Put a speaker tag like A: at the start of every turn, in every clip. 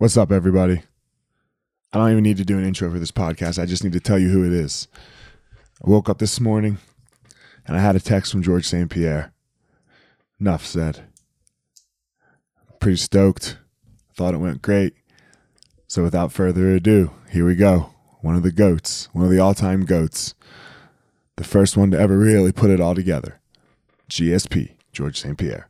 A: What's up, everybody? I don't even need to do an intro for this podcast. I just need to tell you who it is. I woke up this morning and I had a text from Georges St. Pierre. Enough said. Pretty stoked. Thought it went great. So, without further ado, here we go. One of the goats, one of the all time goats. The first one to ever really put it all together. GSP, Georges St. Pierre.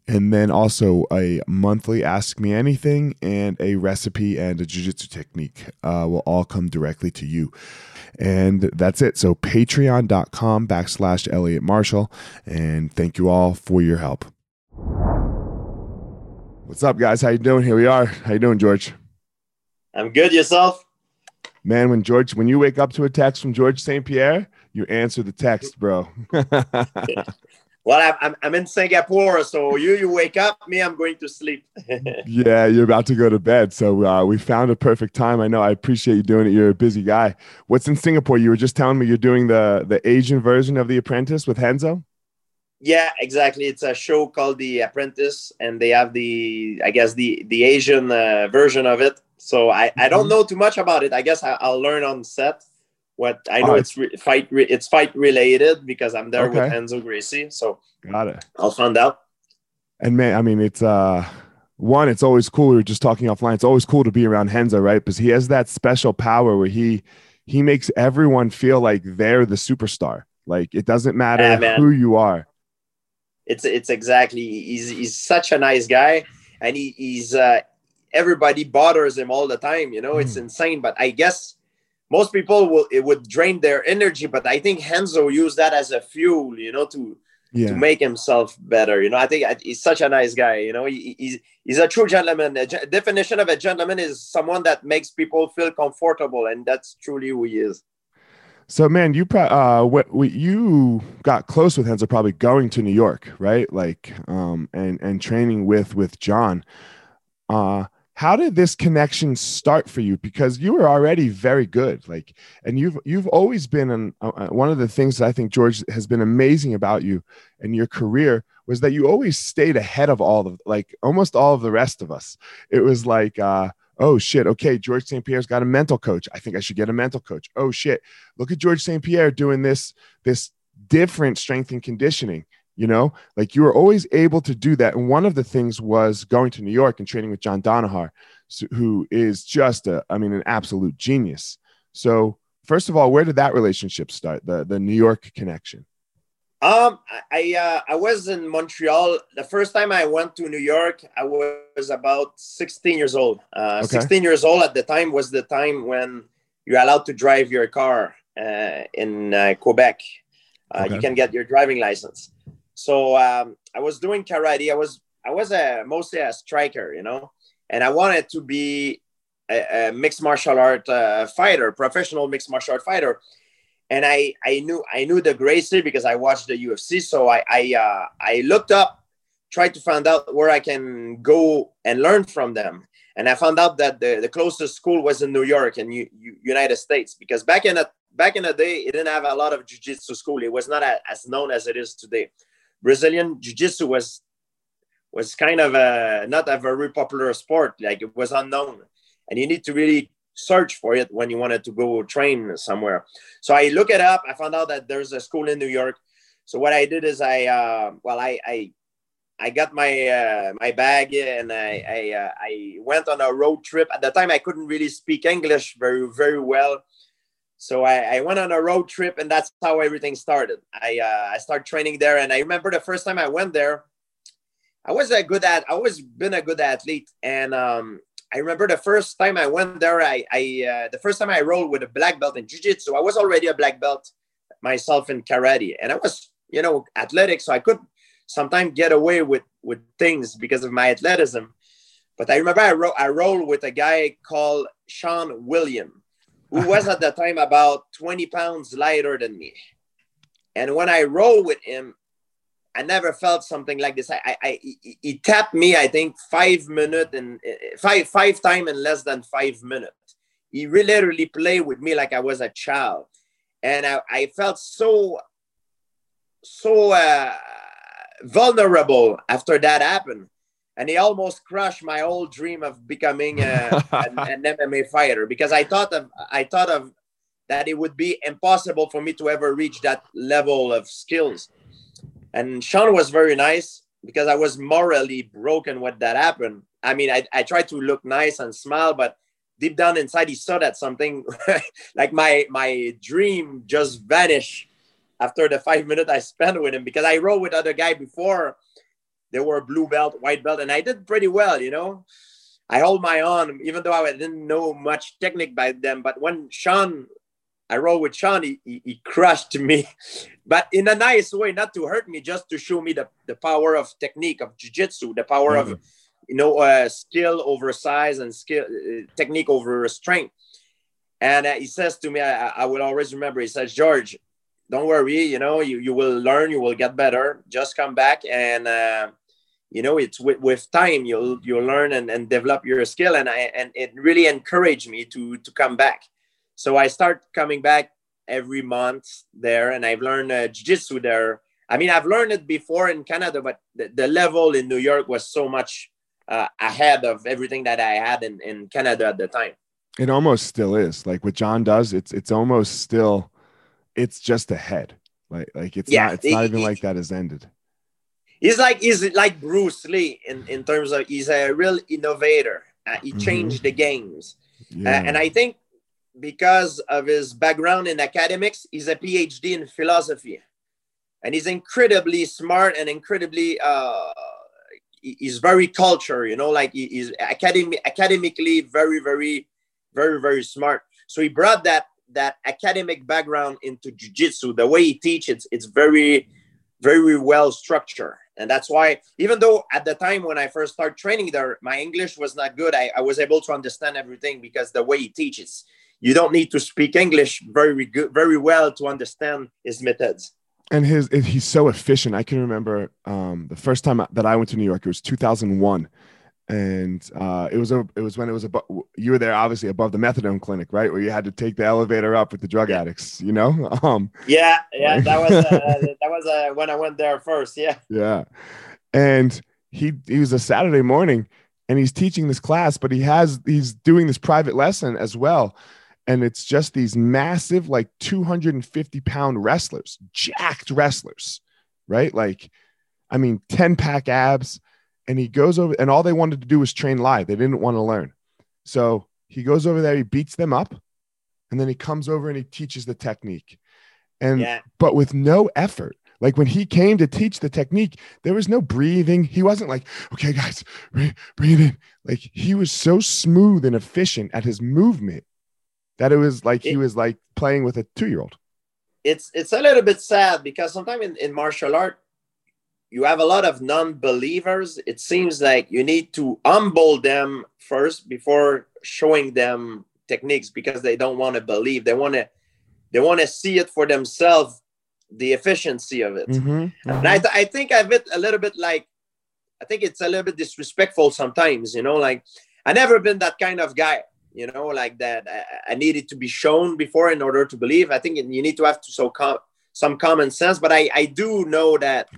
A: and then also a monthly ask me anything and a recipe and a jiu-jitsu technique uh, will all come directly to you. And that's it. So patreon.com backslash elliot marshall. And thank you all for your help. What's up guys? How you doing? Here we are. How you doing george?
B: I'm good. Yourself?
A: Man when george when you wake up to a text from georges st pierre you answer the text bro
B: well I'm, I'm in singapore so you you wake up me i'm going to sleep.
A: Yeah you're about to go to bed. So uh, we found a perfect time. I know i appreciate you doing it. You're a busy guy. What's in singapore? You were just telling me you're doing the the asian version of the apprentice with renzo?
B: Yeah exactly. It's a show called the apprentice and they have the i guess the the asian uh, version of it. So i i don't mm-hmm. know too much about it. I guess I, will learn on set what I know oh, it's re- fight re- it's fight related because I'm there okay. with Renzo Gracie. So
A: got it.
B: I'll find out.
A: And man, I mean, it's uh one, it's always cool. We were just talking offline. It's always cool to be around Renzo, right? Because he has that special power where he he makes everyone feel like they're the superstar. Like it doesn't matter yeah, who you are.
B: It's it's exactly he's he's such a nice guy, and he, he's uh everybody bothers him all the time. You know, mm. it's insane. But I guess most people will it would drain their energy, but I think Renzo used that as a fuel, you know, to yeah. to make himself better. You know, I think he's such a nice guy. You know, he, he's he's a true gentleman. A ge- definition of a gentleman is someone that makes people feel comfortable, and that's truly who he is.
A: So, man, you uh, what, you got close with Renzo probably going to New York, right? Like, um, and and training with with John. Uh, how did this connection start for you? Because you were already very good like and you've you've always been an, uh, one of the things that i think george has been amazing about you and your career was that you always stayed ahead of all of like almost all of the rest of us. It was like uh oh shit okay georges st pierre's got a mental coach. I think i should get a mental coach. Oh shit look at georges st pierre doing this this different strength and conditioning you know? Like you were always able to do that. And one of the things was going to new york and training with john danaher who is just a i mean an absolute genius. So first of all where did that relationship start the the new york connection?
B: Um i uh, i was in montreal. The first time i went to new york i was about 16 years old. Uh, okay. 16 years old at the time was the time when you're allowed to drive your car uh, in uh, quebec. Uh, okay. you can get your driving license so um, I was doing karate. I was I was a mostly a striker, you know, and I wanted to be a, a mixed martial art uh, fighter, professional mixed martial art fighter. And I I knew I knew the Gracie because I watched the UFC. So I I uh, I looked up, tried to find out where I can go and learn from them. And I found out that the, the closest school was in New York U, United States because back in the back in the day, it didn't have a lot of jiu-jitsu school. It was not a, as known as it is today. Brazilian jiu-jitsu was was kind of a not a very popular sport. Like it was unknown, and you need to really search for it when you wanted to go train somewhere. So I look it up. I found out that there's a school in New York. So what I did is I uh, well I, I I got my uh, my bag and I I, uh, I went on a road trip. At the time, I couldn't really speak English very very well, so I, I went on a road trip, and that's how everything started. I uh, I started training there, and I remember the first time I went there, I was a good at I always been a good athlete, and um, I remember the first time I went there. I I uh, the first time I rolled with a black belt in jiu-jitsu. I was already a black belt myself in karate, and I was you know athletic, so I could sometimes get away with with things because of my athleticism. But I remember I, ro- I rolled with a guy called Shawn William, who was at the time about 20 pounds lighter than me. And when I rolled with him, I never felt something like this. I, I, I he tapped me, I think, five minutes and five five time in less than five minutes. He really literally played with me like I was a child, and I, I felt so so uh, vulnerable after that happened. And he almost crushed my old dream of becoming a, an, an MMA fighter because I thought of I thought of that it would be impossible for me to ever reach that level of skills. And Shawn was very nice because I was morally broken when that happened. I mean, I, I tried to look nice and smile, but deep down inside, he saw that something like my my dream just vanished after the five minutes I spent with him because I rode with other guy before. They were blue belt, white belt, and I did pretty well, you know. I hold my own, even though I didn't know much technique by them. But when Shawn, I rode with Shawn, he, he, he, crushed me, but in a nice way, not to hurt me, just to show me the, the power of technique of jiu-jitsu, the power mm-hmm. of you know uh, skill over size and skill uh, technique over strength. And uh, he says to me, I, I will always remember. He says, George, don't worry you know you, you will learn you will get better just come back and uh, you know it's with, with time you'll you'll learn and, and develop your skill and i and it really encouraged me to to come back so i start coming back every month there and i've learned uh, jiu-jitsu there i mean i've learned it before in canada but the, the level in new york was so much uh, ahead of everything that i had in, in canada at the time
A: it almost still is like what john does it's it's almost still it's just ahead. Like like it's yeah, not it's not even he, like that has ended.
B: He's like he's like Bruce Lee in in terms of he's a real innovator. Uh, he mm-hmm. changed the games, yeah. uh, and I think because of his background in academics, he's a PhD in philosophy, and he's incredibly smart and incredibly uh, he's very cultured. You know, like he's academic academically very very very very smart. So he brought that that academic background into jiu-jitsu the way he teaches it's very very well structured and that's why even though at the time when i first started training there my english was not good I, I was able to understand everything because the way he teaches. You don't need to speak english very good very well to understand his methods.
A: And his he's so efficient. I can remember um, the first time that i went to new york it was 2001 and uh, it was a it was when it was above you were there obviously above the methadone clinic right? Where you had to take the elevator up with the drug addicts you know?
B: Um yeah yeah that was uh, that was uh, when i went there first yeah.
A: Yeah. And he he was a saturday morning and he's teaching this class but he has he's doing this private lesson as well. And it's just these massive like 250 pound wrestlers jacked wrestlers right? Like i mean 10 pack abs and he goes over and all they wanted to do was train live. They didn't want to learn. So he goes over there, he beats them up, and then he comes over and he teaches the technique. And yeah. but with no effort. Like when he came to teach the technique, there was no breathing. He wasn't like, okay, guys, breathe in. Like he was so smooth and efficient at his movement that it was like he was like playing with a two-year-old.
B: It's it's a little bit sad because sometimes in, in martial art, you have a lot of non-believers. It seems like you need to humble them first before showing them techniques because they don't want to believe. They want to they want to see it for themselves the efficiency of it. Mm-hmm, mm-hmm. and I, th- I think i've it a little bit like i think it's a little bit disrespectful sometimes you know like i never been that kind of guy you know like that. I, I needed to be shown before in order to believe. I think you need to have to so com- some common sense but i i do know that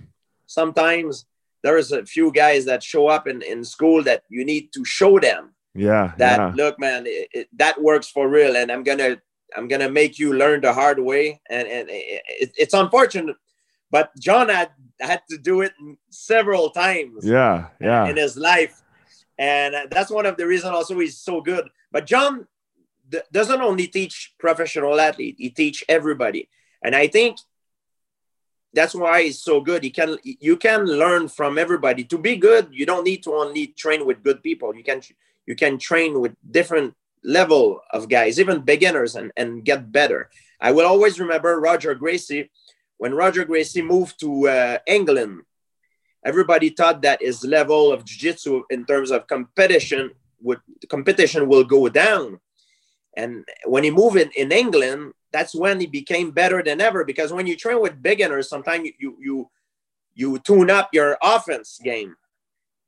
B: sometimes there's a few guys that show up in, in school that you need to show them
A: yeah
B: that
A: yeah.
B: look man it, it, that works for real and i'm gonna i'm gonna make you learn the hard way and and it, it's unfortunate but John had had to do it several times.
A: Yeah, yeah.
B: In his life, and that's one of the reasons also he's so good. But John doesn't only teach professional athlete; he teach everybody, and I think that's why he's so good. He can you can learn from everybody. To be good, you don't need to only train with good people. You can you can train with different level of guys, even beginners, and, and get better. I will always remember Roger Gracie. When Roger Gracie moved to uh, England, everybody thought that his level of jiu-jitsu in terms of competition would competition will go down. And when he moved in, in England, that's when he became better than ever because when you train with beginners sometimes you you you tune up your offense game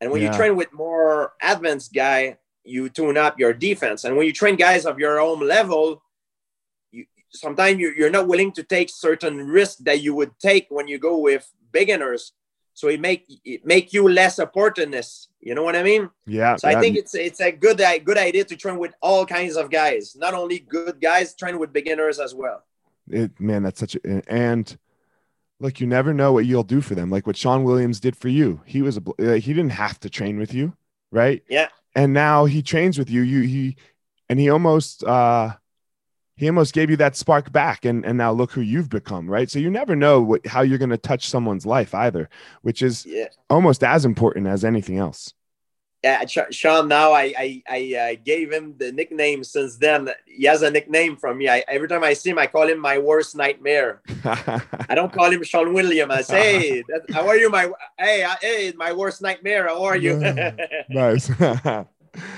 B: and when yeah. you train with more advanced guy you tune up your defense and when you train guys of your own level you sometimes you, you're not willing to take certain risks that you would take when you go with beginners so it make it make you less opportunist. You know what I mean?
A: Yeah.
B: So I think it's it's a good good idea to train with all kinds of guys, not only good guys, train with beginners as well.
A: It, man, that's such a and look, you never know what you'll do for them. Like what Shawn Williams did for you. He was a he didn't have to train with you, right?
B: Yeah.
A: And now he trains with you. You he and he almost uh he almost gave you that spark back and and now look who you've become right so you never know what how you're going to touch someone's life either which is yeah. almost as important as anything else
B: yeah shawn now i i, I uh, gave him the nickname since then. He has a nickname from me. I, every time i see him i call him my worst nightmare. I don't call him shawn william. I say hey how are you my hey uh, hey my worst nightmare. How are you?
A: Nice.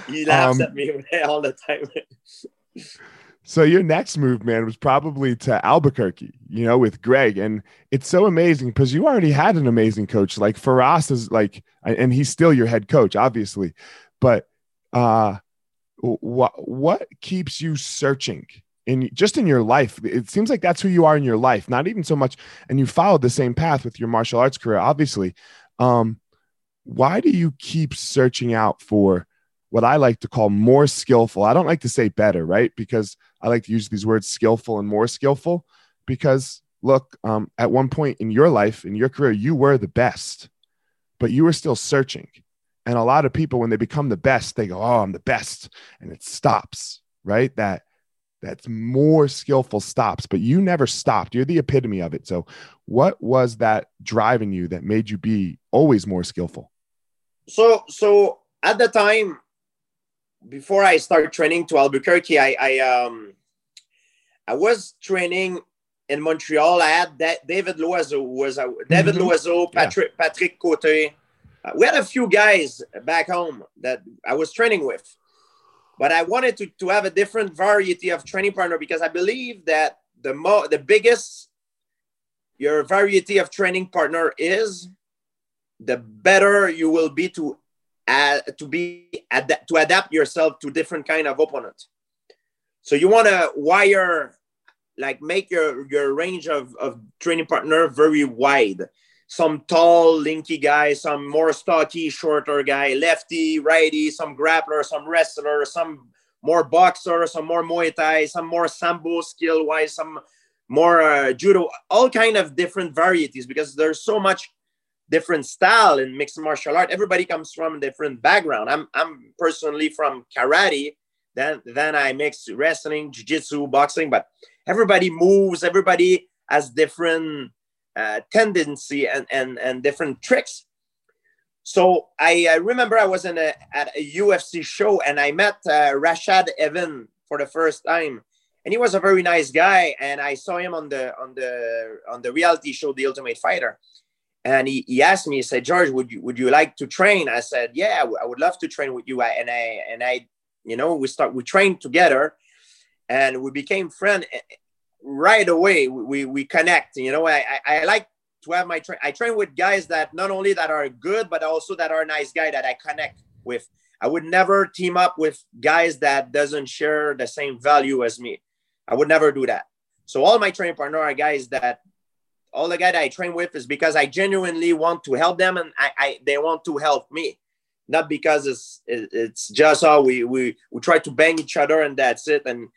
B: He laughs um, at me all the time
A: so your next move, man, was probably to Albuquerque, you know, with Greg. And it's so amazing because you already had an amazing coach. Like Firas is like, and he's still your head coach, obviously. But uh what what keeps you searching in just in your life? It seems like that's who you are in your life, not even so much, and you followed the same path with your martial arts career, obviously. Um, why do you keep searching out for what I like to call more skillful? I don't like to say better, right? Because I like to use these words skillful and more skillful because look, um, at one point in your life, in your career, you were the best, but you were still searching. And a lot of people, when they become the best, they go, Oh, I'm the best. And it stops, right? That that's more skillful stops, but you never stopped. You're the epitome of it. So, what was that driving you that made you be always more skillful?
B: So, so at the time, before I started training to Albuquerque, I, I um I was training in Montreal. I had that David Loiseau was a David mm-hmm. Loiseau, Patrick yeah. Patrick Cote. Uh, we had a few guys back home that I was training with, but I wanted to to have a different variety of training partner because I believe that the mo the biggest your variety of training partner is, the better you will be to uh, to be ad- to adapt yourself to different kind of opponent. So you want to wire, like make your your range of of training partner very wide. Some tall, linky guy, some more stocky, shorter guy, lefty, righty, some grappler, some wrestler, some more boxer, some more Muay Thai, some more sambo skill wise, some more uh, judo, all kind of different varieties because there's so much different style in mixed martial art. Everybody comes from a different background. I'm I'm personally from karate. Then then I mix wrestling, jiu-jitsu, boxing, but everybody moves, everybody has different uh, tendency and, and and different tricks. So I, I remember I was in a at a UFC show and I met uh, Rashad Evan for the first time. And he was a very nice guy. And I saw him on the on the on the reality show, The Ultimate Fighter and he, he asked me he said george would you would you like to train? I said yeah i would love to train with you. And i and i you know we start we trained together and we became friends eh, right away. We we connect you know i i, I like to have my train i train with guys that not only that are good but also that are nice guy that i connect with. I would never team up with guys that doesn't share the same value as me. I would never do that. So all my training partner are guys that all the guy that I train with is because I genuinely want to help them and I, I they want to help me, not because it's it's just how oh, we we we try to bang each other and that's it. And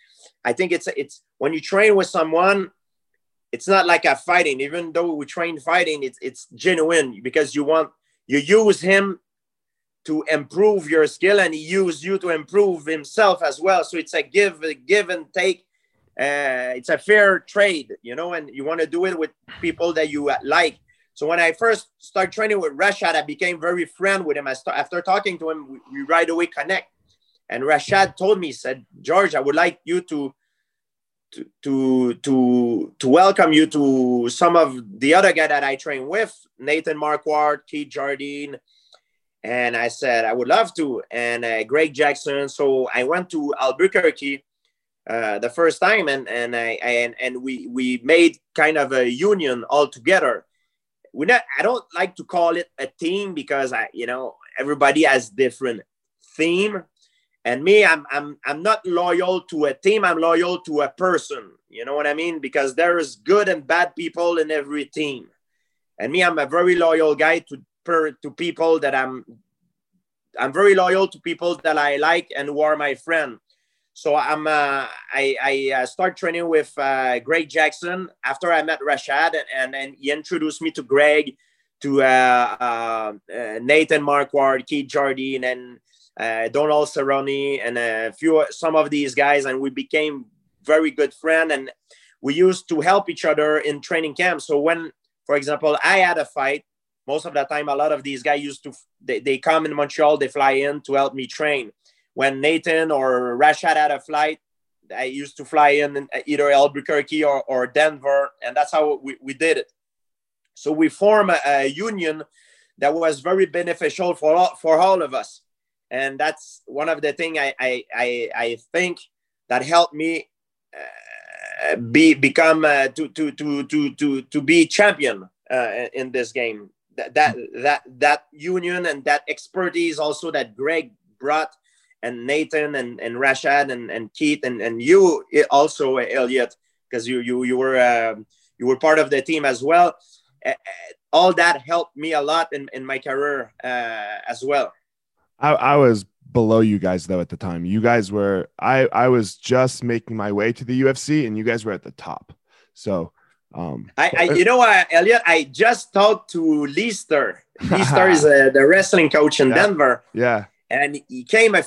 B: I think it's it's when you train with someone, it's not like a fighting. Even though we train fighting, it's it's genuine because you want you use him to improve your skill and he use you to improve himself as well. So it's a give give and take. Uh, it's a fair trade, you know, and you want to do it with people that you like. So when I first started training with Rashad, I became very friend with him. I start, after talking to him, we, we right away connect. And Rashad told me, said, George, I would like you to to to to to welcome you to some of the other guy that I train with, Nathan Marquardt, Keith Jardine, and I said I would love to, and uh, Greg Jackson. So I went to Albuquerque uh, the first time, and and I and and we we made kind of a union all together. We not I don't like to call it a team because I you know everybody has different theme and me, I'm I'm I'm not loyal to a team. I'm loyal to a person. You know what I mean? Because there is good and bad people in every team. And me, I'm a very loyal guy to per, to people that I'm. I'm very loyal to people that I like and who are my friend. So I'm uh, I I uh, start training with uh, Greg Jackson after I met Rashad, and and he introduced me to Greg, to uh, uh, uh Nathan Marquardt, Keith Jardine, and uh, Donald Cerrone, and a few some of these guys, and we became very good friends. And we used to help each other in training camp. So when, for example, I had a fight, most of the time, a lot of these guys used to they, they come in Montreal, they fly in to help me train. When Nathan or Rashad had a flight, I used to fly in either Albuquerque or, or Denver, and that's how we, we did it. So we formed a, a union that was very beneficial for all, for all of us and that's one of the thing I I I, I think that helped me uh, be become uh, to, to to to to to be champion uh, in this game. That that that that union and that expertise also that Greg brought and Nathan and, and Rashad and, and Keith and, and you also Elliot because you you you were um, you were part of the team as well. all that helped me a lot in, in my career uh, as well.
A: I, I was below you guys though at the time. You guys were I I was just making my way to the UFC and you guys were at the top. So um
B: I, I you know what Elliot I just talked to Lister. Lister is a, the wrestling coach in
A: yeah.
B: Denver.
A: Yeah.
B: And he came a,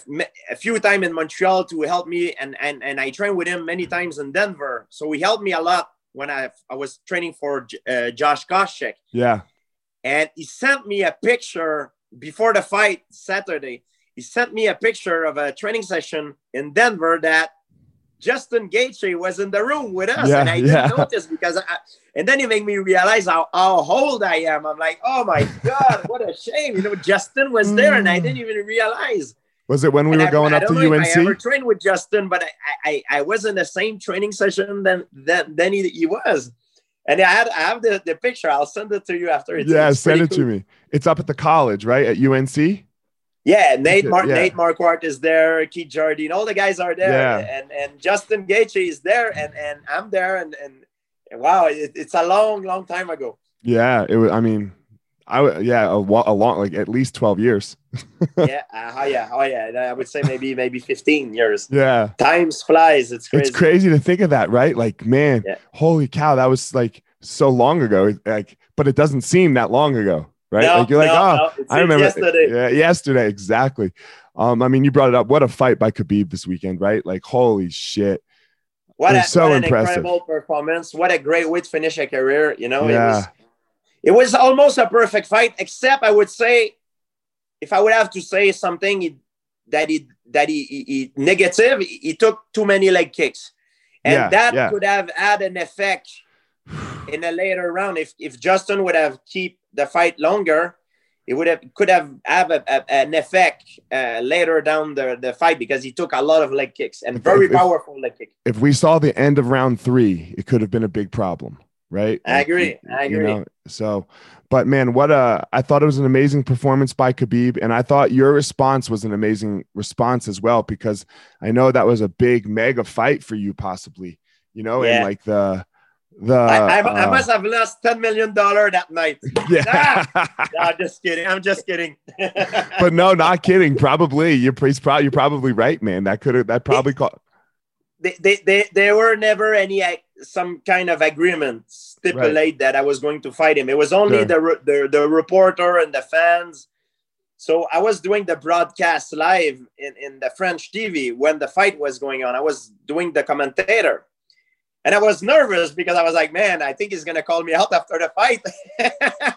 B: a few times in Montreal to help me and and and I trained with him many times in Denver. So he helped me a lot when I I was training for uh, Josh Koscheck.
A: Yeah.
B: And he sent me a picture before the fight Saturday, he sent me a picture of a training session in Denver that Justin Gaethje was in the room with us, yeah, and I didn't yeah. notice because, I, and then he made me realize how, how old I am. I'm like, oh my god, what a shame! You know, Justin was there, and I mm. didn't even realize.
A: Was it when we and were I, going I, up to UNC? I
B: ever trained with Justin, but I, I, I was in the same training session than than, than he, he was. And I, had, I have the, the picture. I'll send it to you after.
A: It's, yeah, it's send it cool. to me. It's up at the college, right? At UNC?
B: Yeah, Nate Mar- yeah. Nate Marquardt is there, Keith Jardine, all the guys are there, yeah. and and Justin Gaethje is there, and and I'm there, and and wow, it, it's a long, long time ago.
A: Yeah, it was. I mean, I yeah, a, a long, like at least twelve years.
B: yeah, uh, oh yeah, oh yeah. I would say maybe maybe fifteen years.
A: Yeah,
B: times flies. It's crazy.
A: It's crazy to think of that, right? Like, man, yeah. holy cow, that was like so long ago. Like, but it doesn't seem that long ago right? No, like you're like, no, oh, no. I remember yesterday. Yeah, yesterday, exactly. Um, I mean, you brought it up. What a fight by Khabib this weekend, right? Like, holy shit.
B: What, a, so what impressive. incredible performance. What a great way to finish a career. You know, yeah. it was it was almost a perfect fight, except I would say, if I would have to say something he, that he that he, he, he negative, he, he, took too many leg kicks. And yeah, that yeah. could have had an effect in a later round if if Justin would have keep the fight longer, it would have could have have a, a, an effect uh, later down the, the fight because he took a lot of leg kicks and very if, powerful leg kicks.
A: If we saw the end of round three, it could have been a big problem, right?
B: I agree. I agree. You know,
A: so, but man, what a! I thought it was an amazing performance by Khabib, and I thought your response was an amazing response as well because I know that was a big mega fight for you, possibly. You know, yeah. and like the the
B: I, I, uh, I, must have lost ten million dollar that night. Yeah, ah! no, just kidding. I'm just kidding.
A: but no, not kidding. Probably you're probably you're probably right, man. That could have that probably caught.
B: They, they, they, there were never any some kind of agreement stipulate right. that I was going to fight him. It was only sure. the, the the reporter and the fans. So I was doing the broadcast live in, in the French TV when the fight was going on. I was doing the commentator. And I was nervous because I was like, man, I think he's gonna call me out after the fight.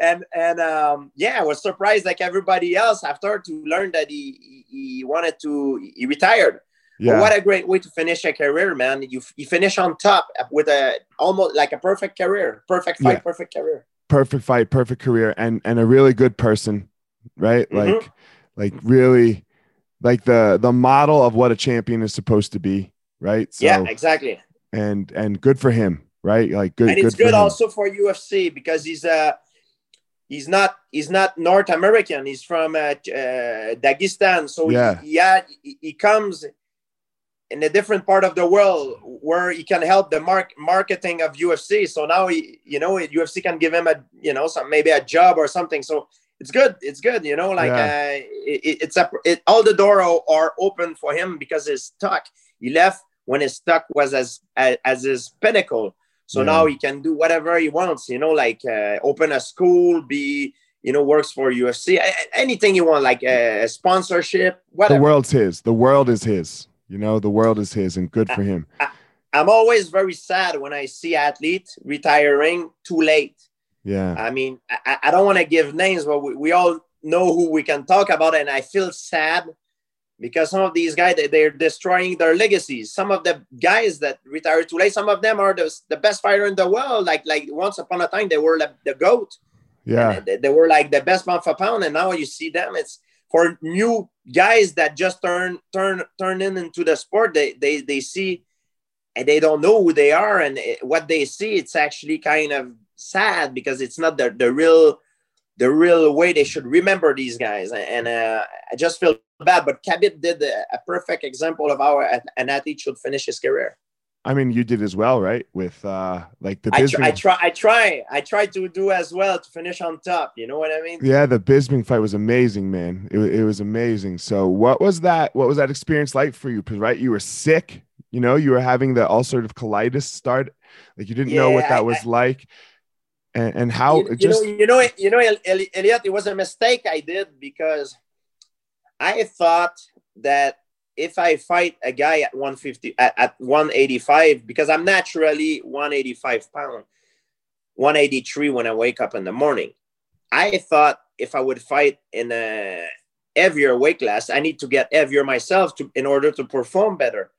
B: and and um, yeah, I was surprised like everybody else after to learn that he he wanted to he retired. Yeah. But what a great way to finish a career, man. You you finish on top with a almost like a perfect career. Perfect fight, yeah. perfect career.
A: Perfect fight, perfect career, and and a really good person, right? Mm-hmm. Like like really like the the model of what a champion is supposed to be, right?
B: So, yeah, exactly
A: and and good for him, right? Like good.
B: And it's
A: good,
B: good also for UFC because he's uh he's not he's not North American. He's from uh, uh Dagestan, so yeah, he, he, he comes in a different part of the world where he can help the mark marketing of UFC. So now he, you know, UFC can give him a, you know, some maybe a job or something. So it's good. It's good. You know, like yeah. uh, it, it's a, it, all the door are open for him because he's stuck. He left when his stock was as as, as his pinnacle. So yeah. now he can do whatever he wants. You know, like uh, open a school, be you know works for UFC, anything you want, like a sponsorship. Whatever.
A: The world's his. The world is his. You know, the world is his, and good for him. I,
B: I'm always very sad when I see athletes retiring too late.
A: Yeah.
B: I mean, I, I don't want to give names, but we, we all know who we can talk about, and I feel sad because some of these guys they, are destroying their legacies. Some of the guys that retired too late some of them are the, the best fighter in the world. Like like once upon a time they were the, the goat.
A: Yeah.
B: They, they, were like the best pound for pound. And now you see them it's for new guys that just turn turn turn in into the sport they they, they see and they don't know who they are. And it, what they see it's actually kind of sad because it's not the, the real the real way they should remember these guys. And uh, I just feel bad, but Khabib did a, a perfect example of how an athlete should finish his career.
A: I mean, you did as well, right? With uh, like the.
B: I, try, I try, I try, I try to do as well to finish on top. You know what I mean?
A: Yeah, the Bisping fight was amazing, man. It, it was amazing. So, what was that? What was that experience like for you? Because right, you were sick. You know, you were having the ulcerative colitis start. Like you didn't yeah, know what that I, was I, like and, and how
B: you,
A: just
B: you know you know you know Elliot it was a mistake I did because I thought that if I fight a guy at 150 at, at 185 because I'm naturally 185 pound 183 when I wake up in the morning I thought if I would fight in a heavier weight class I need to get heavier myself to in order to perform better.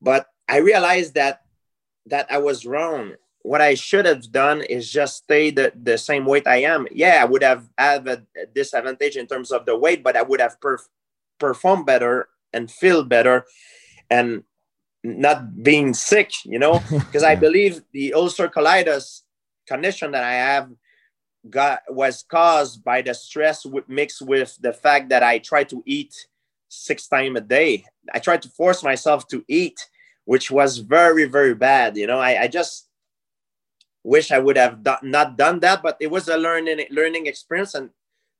B: But I realized that that I was wrong what I should have done is just stay the, the same weight I am. Yeah, I would have had a disadvantage in terms of the weight, but I would have perf- performed better and feel better and not being sick, you know, because I believe the ulcer colitis condition that I have got was caused by the stress with, mixed with the fact that I try to eat six times a day. I tried to force myself to eat, which was very, very bad. You know, I, I just wish I would have do- not done that, but it was a learning learning experience. And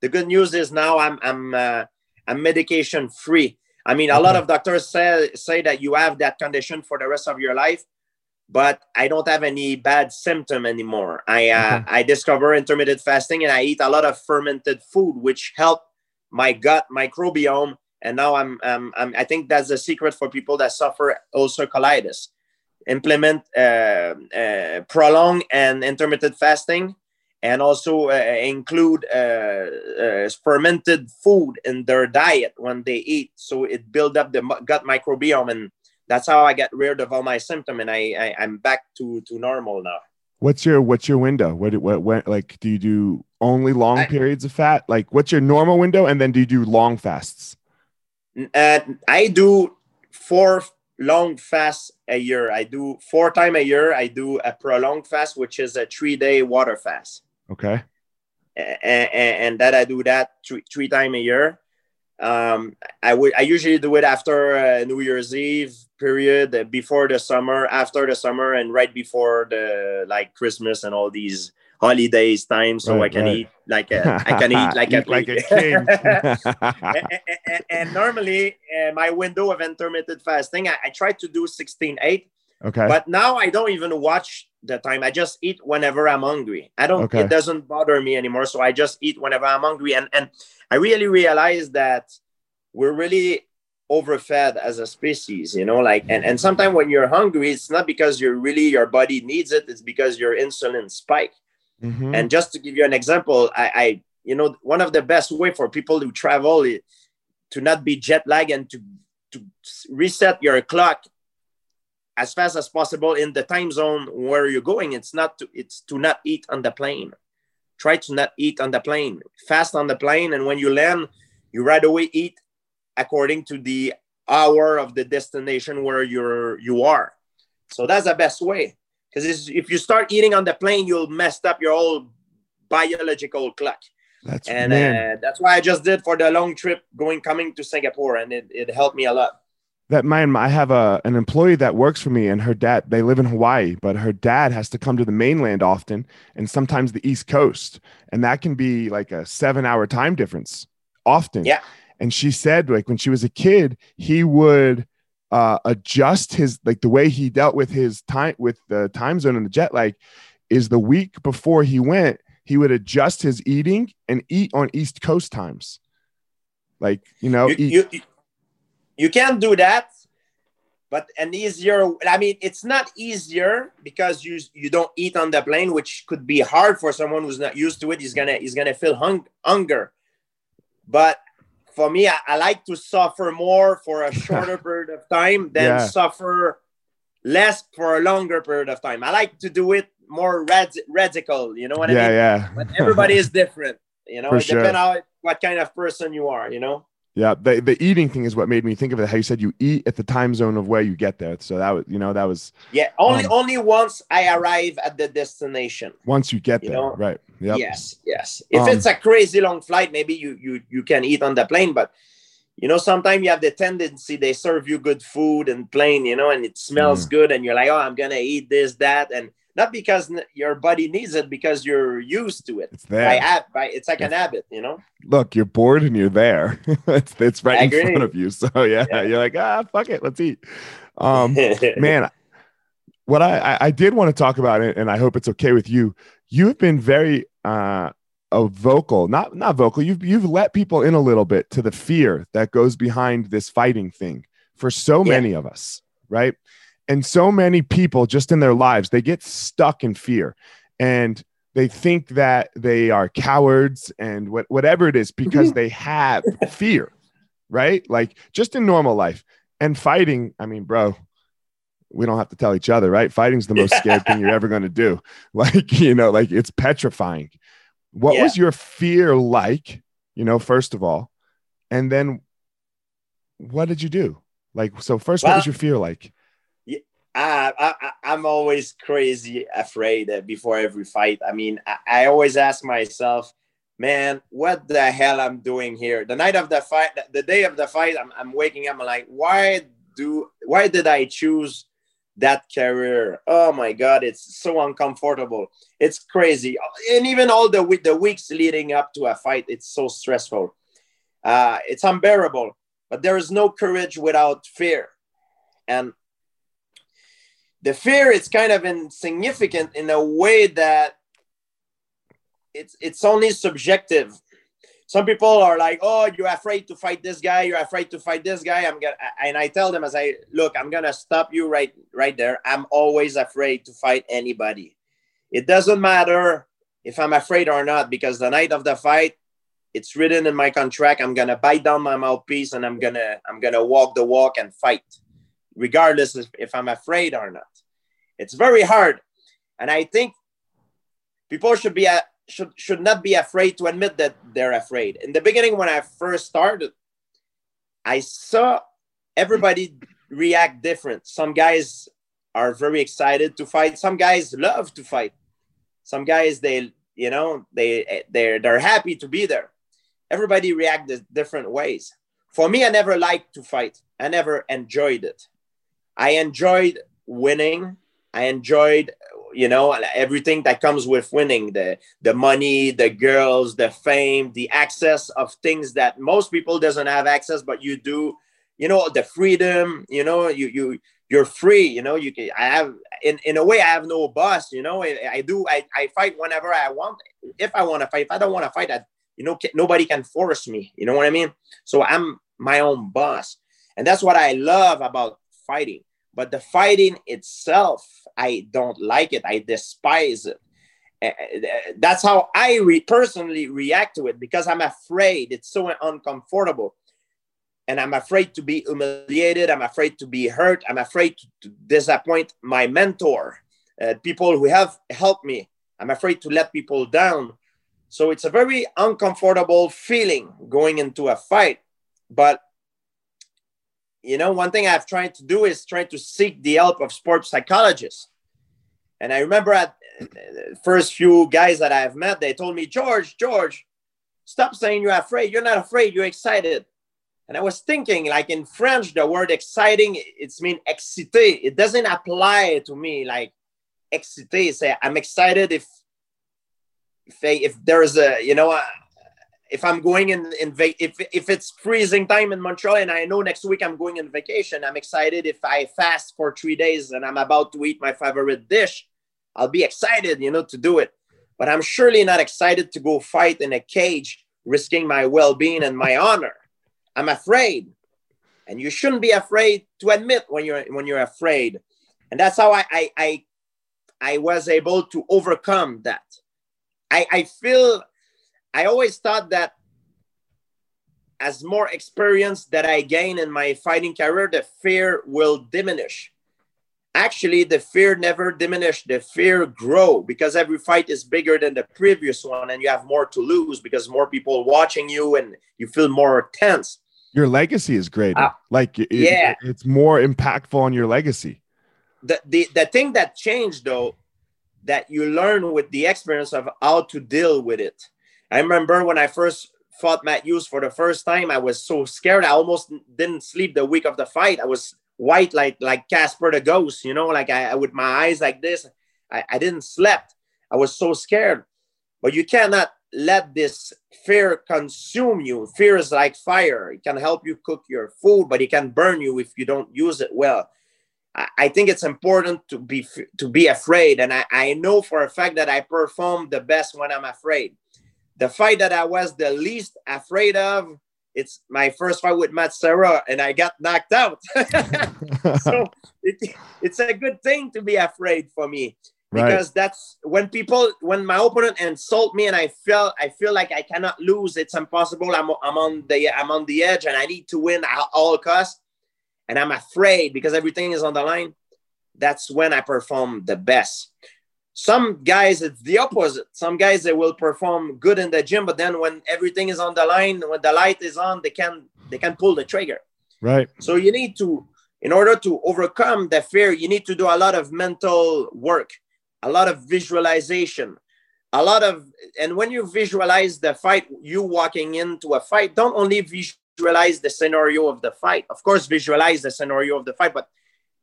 B: the good news is now I'm I'm uh, I'm medication free. I mean, a lot of doctors say say that you have that condition for the rest of your life, but I don't have any bad symptom anymore. I uh, I discover intermittent fasting and I eat a lot of fermented food, which help my gut microbiome. And now I'm, um, I'm I think that's the secret for people that suffer ulcer colitis implement uh, uh, prolonged and intermittent fasting and also uh, include fermented food in their diet when they eat so it build up the gut microbiome and that's how I get rid of all my symptom and I, I am back to to normal now.
A: What's your what's your window? What what when like do you do only long I, periods of fat? Like what's your normal window and then do you do long fasts?
B: Uh, I do four long fast a year. I do four time a year. I do a prolonged fast, which is a three day water fast.
A: Okay.
B: And, and, and that I do that three, three time a year. Um, I would I usually do it after uh, New Year's Eve period, uh, before the summer, after the summer, and right before the like Christmas and all these holidays time so right, I can right. eat like a, I can eat like eat a like a king. and, and, and, normally uh, my window of intermittent fasting, I, I try to do 16 8.
A: Okay.
B: But now I don't even watch the time. I just eat whenever I'm hungry. I don't. Okay. It doesn't bother me anymore. So I just eat whenever I'm hungry. And and I really realize that we're really overfed as a species. You know, like and and sometimes when you're hungry, it's not because you're really your body needs it. It's because your insulin spike. Mm-hmm. And just to give you an example, I, I you know one of the best way for people to travel is to not be jet lag and to to reset your clock as fast as possible in the time zone where you're going. It's not to it's to not eat on the plane. Try to not eat on the plane. Fast on the plane, and when you land, you right away eat according to the hour of the destination where you're you are. So that's the best way. Because if you start eating on the plane, you'll mess up your whole biological clock.
A: That's
B: and uh, that's why I just did for the long trip going coming to Singapore, and it, it helped me a lot.
A: That man, I have a an employee that works for me, and her dad. They live in Hawaii, but her dad has to come to the mainland often, and sometimes the East Coast, and that can be like a seven hour time difference often.
B: Yeah.
A: And she said, like when she was a kid, he would uh, adjust his like the way he dealt with his time with the time zone and the jet lag is the week before he went he would adjust his eating and eat on East Coast times. Like, you know,
B: you, you, you, can do that, but an easier, I mean, it's not easier because you, you don't eat on the plane, which could be hard for someone who's not used to it. He's gonna, he's gonna feel hung, hunger. But for me, I, I, like to suffer more for a shorter period of time than yeah. suffer less for a longer period of time. I like to do it more rad- radical. You know what
A: yeah,
B: I mean?
A: Yeah, yeah.
B: But everybody is different. You know, For it sure. depends on what kind of person you are. You know.
A: Yeah, the, the eating thing is what made me think of it. How you said you eat at the time zone of where you get there. So that was, you know, that was.
B: Yeah, only um, only once I arrive at the destination.
A: Once you get you there, know? right?
B: Yep. Yes, yes. If um, it's a crazy long flight, maybe you you you can eat on the plane, but you know, sometimes you have the tendency they serve you good food and plane, you know, and it smells mm. good, and you're like, oh, I'm gonna eat this, that, and not because your body needs it because you're used to it.
A: It's there.
B: By, by it's like an habit you know?
A: Look you're bored and you're there. It's, it's right in front of you. So yeah, yeah, you're like ah fuck it let's eat. Um man what I, I did want to talk about it and i hope it's okay with you. You've been very uh a vocal not not vocal you've you've let people in a little bit to the fear that goes behind this fighting thing for so yeah. many of us right and so many people just in their lives they get stuck in fear and they think that they are cowards and what, whatever it is mm-hmm. because they have fear right? Like just in normal life and fighting i mean bro we don't have to tell each other right? Fighting's the most scared thing you're ever going to do. Like you know like it's petrifying. What yeah. was your fear like you know first of all? And then what did you do? Like so first well, what was your fear like
B: I, I, am always crazy afraid before every fight. I mean, I, I, always ask myself, man, what the hell I'm doing here? The night of the fight, the day of the fight, I'm, I'm waking up. I'm like, why do, why did I choose that career? Oh my God, it's so uncomfortable. It's crazy. And even all the, the weeks leading up to a fight, it's so stressful. Uh, it's unbearable, but there is no courage without fear. And the fear is kind of insignificant in a way that it's it's only subjective. Some people are like oh you're afraid to fight this guy you're afraid to fight this guy. I'm gonna and i tell them as i look i'm gonna stop you right right there. I'm always afraid to fight anybody. It doesn't matter if i'm afraid or not because the night of the fight it's written in my contract i'm gonna bite down my mouthpiece and i'm gonna i'm gonna walk the walk and fight regardless if, if I'm afraid or not. It's very hard. And I think people should be a, should should not be afraid to admit that they're afraid. In the beginning, when I first started, I saw everybody react different. Some guys are very excited to fight. Some guys love to fight. Some guys they you know they they're they're happy to be there. Everybody reacted different ways. For me, I never liked to fight. I never enjoyed it. I enjoyed winning. I enjoyed, you know, everything that comes with winning the the money, the girls, the fame, the access of things that most people doesn't have access, but you do. You know, the freedom. You know, you you you're free you know you can i have in, in a way i have no boss you know i, I do I, I fight whenever i want if i want to fight if i don't want to fight I, you know nobody can force me you know what i mean so i'm my own boss and that's what i love about fighting but the fighting itself i don't like it i despise it eh, eh, that's how i re- personally react to it because i'm afraid it's so uncomfortable and I'm afraid to be humiliated. I'm afraid to be hurt. I'm afraid to disappoint my mentor, uh, people who have helped me. I'm afraid to let people down. So it's a very uncomfortable feeling going into a fight. But you know, one thing I've tried to do is try to seek the help of sports psychologists. And I remember at the first few guys that I've met, they told me, George, George, stop saying you're afraid. You're not afraid. You're excited. And I was thinking, like in French, the word exciting, it's mean excité. It doesn't apply to me like excité. Say I'm excited if if, if there's a you know uh, if I'm going in in if if it's freezing time in Montreal and I know next week I'm going on vacation, I'm excited. If I fast for three days and I'm about to eat my favorite dish, I'll be excited, you know, to do it. But I'm surely not excited to go fight in a cage, risking my well-being and my honor. I'm afraid. And you shouldn't be afraid to admit when you're when you're afraid. And that's how I I I, I was able to overcome that. I, I feel I always thought that as more experience that I gain in my fighting career, the fear will diminish. Actually, the fear never diminished. The fear grow because every fight is bigger than the previous one, and you have more to lose because more people watching you, and you feel more tense
A: your legacy is greater. Uh, like it, yeah, it, it's more impactful on your legacy.
B: The, the the thing that changed though, that you learn with the experience of how to deal with it. I remember when I first fought Matt Hughes for the first time, I was so scared. I almost didn't sleep the week of the fight. I was white like like Casper the ghost, you know, like I, with my eyes like this. I, I didn't slept. I was so scared. But you cannot let this fear consume you. Fear is like fire. It can help you cook your food, but it can burn you if you don't use it well. I, think it's important to be to be afraid, and I, I know for a fact that I perform the best when I'm afraid. The fight that I was the least afraid of, it's my first fight with Matt Serra, and I got knocked out. so it, it's a good thing to be afraid for me because right. that's when people when my opponent insult me and I feel I feel like I cannot lose. It's impossible. I'm I'm on the I'm on the edge and I need to win at all costs, and I'm afraid because everything is on the line. That's when I perform the best. Some guys it's the opposite. Some guys they will perform good in the gym, but then when everything is on the line, when the light is on, they can they can pull the trigger.
A: Right.
B: So you need to in order to overcome the fear, you need to do a lot of mental work a lot of visualization a lot of and when you visualize the fight you walking into a fight don't only visualize the scenario of the fight of course visualize the scenario of the fight but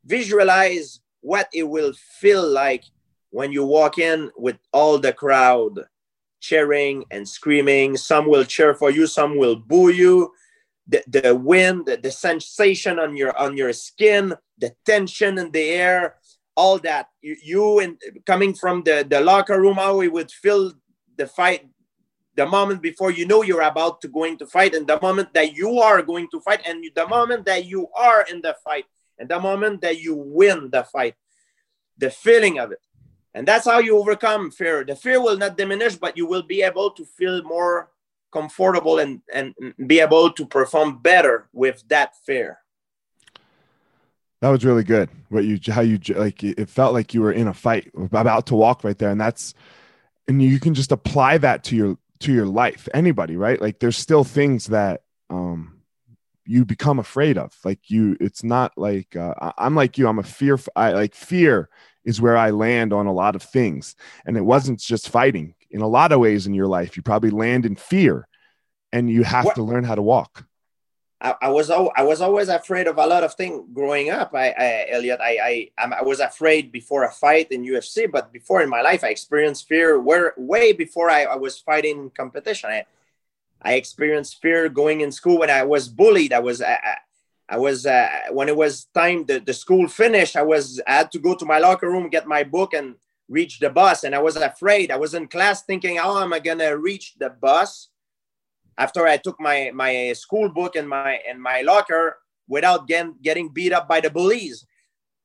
B: visualize what it will feel like when you walk in with all the crowd cheering and screaming some will cheer for you some will boo you. The, the wind the, the sensation on your on your skin the tension in the air all that. You, you and coming from the, the locker room how we would feel the fight the moment before you know you're about to going to fight and the moment that you are going to fight and the moment that you are in the fight and the moment that you win the fight the feeling of it and that's how you overcome fear the fear will not diminish but you will be able to feel more comfortable and and be able to perform better with that fear
A: that was really good. What you how you like it felt like you were in a fight about to walk right there, and that's and you can just apply that to your to your life. Anybody, right? Like there's still things that um you become afraid of. Like you, it's not like uh, I'm like you. I'm a fear. I like fear is where I land on a lot of things, and it wasn't just fighting. In a lot of ways in your life, you probably land in fear, and you have what? to learn how to walk.
B: I, I, was I was always afraid of a lot of things growing up. I, I Elliot, I, I I was afraid before a fight in UFC, but before in my life, I experienced fear where way before I, I was fighting competition. I, I experienced fear going in school when I was bullied. I was I, I was uh, when it was time the, the school finished. I was I had to go to my locker room, get my book, and reach the bus. And I was afraid. I was in class thinking, "How am I gonna reach the bus?" After I took my my school book and my and my locker without getting getting beat up by the bullies.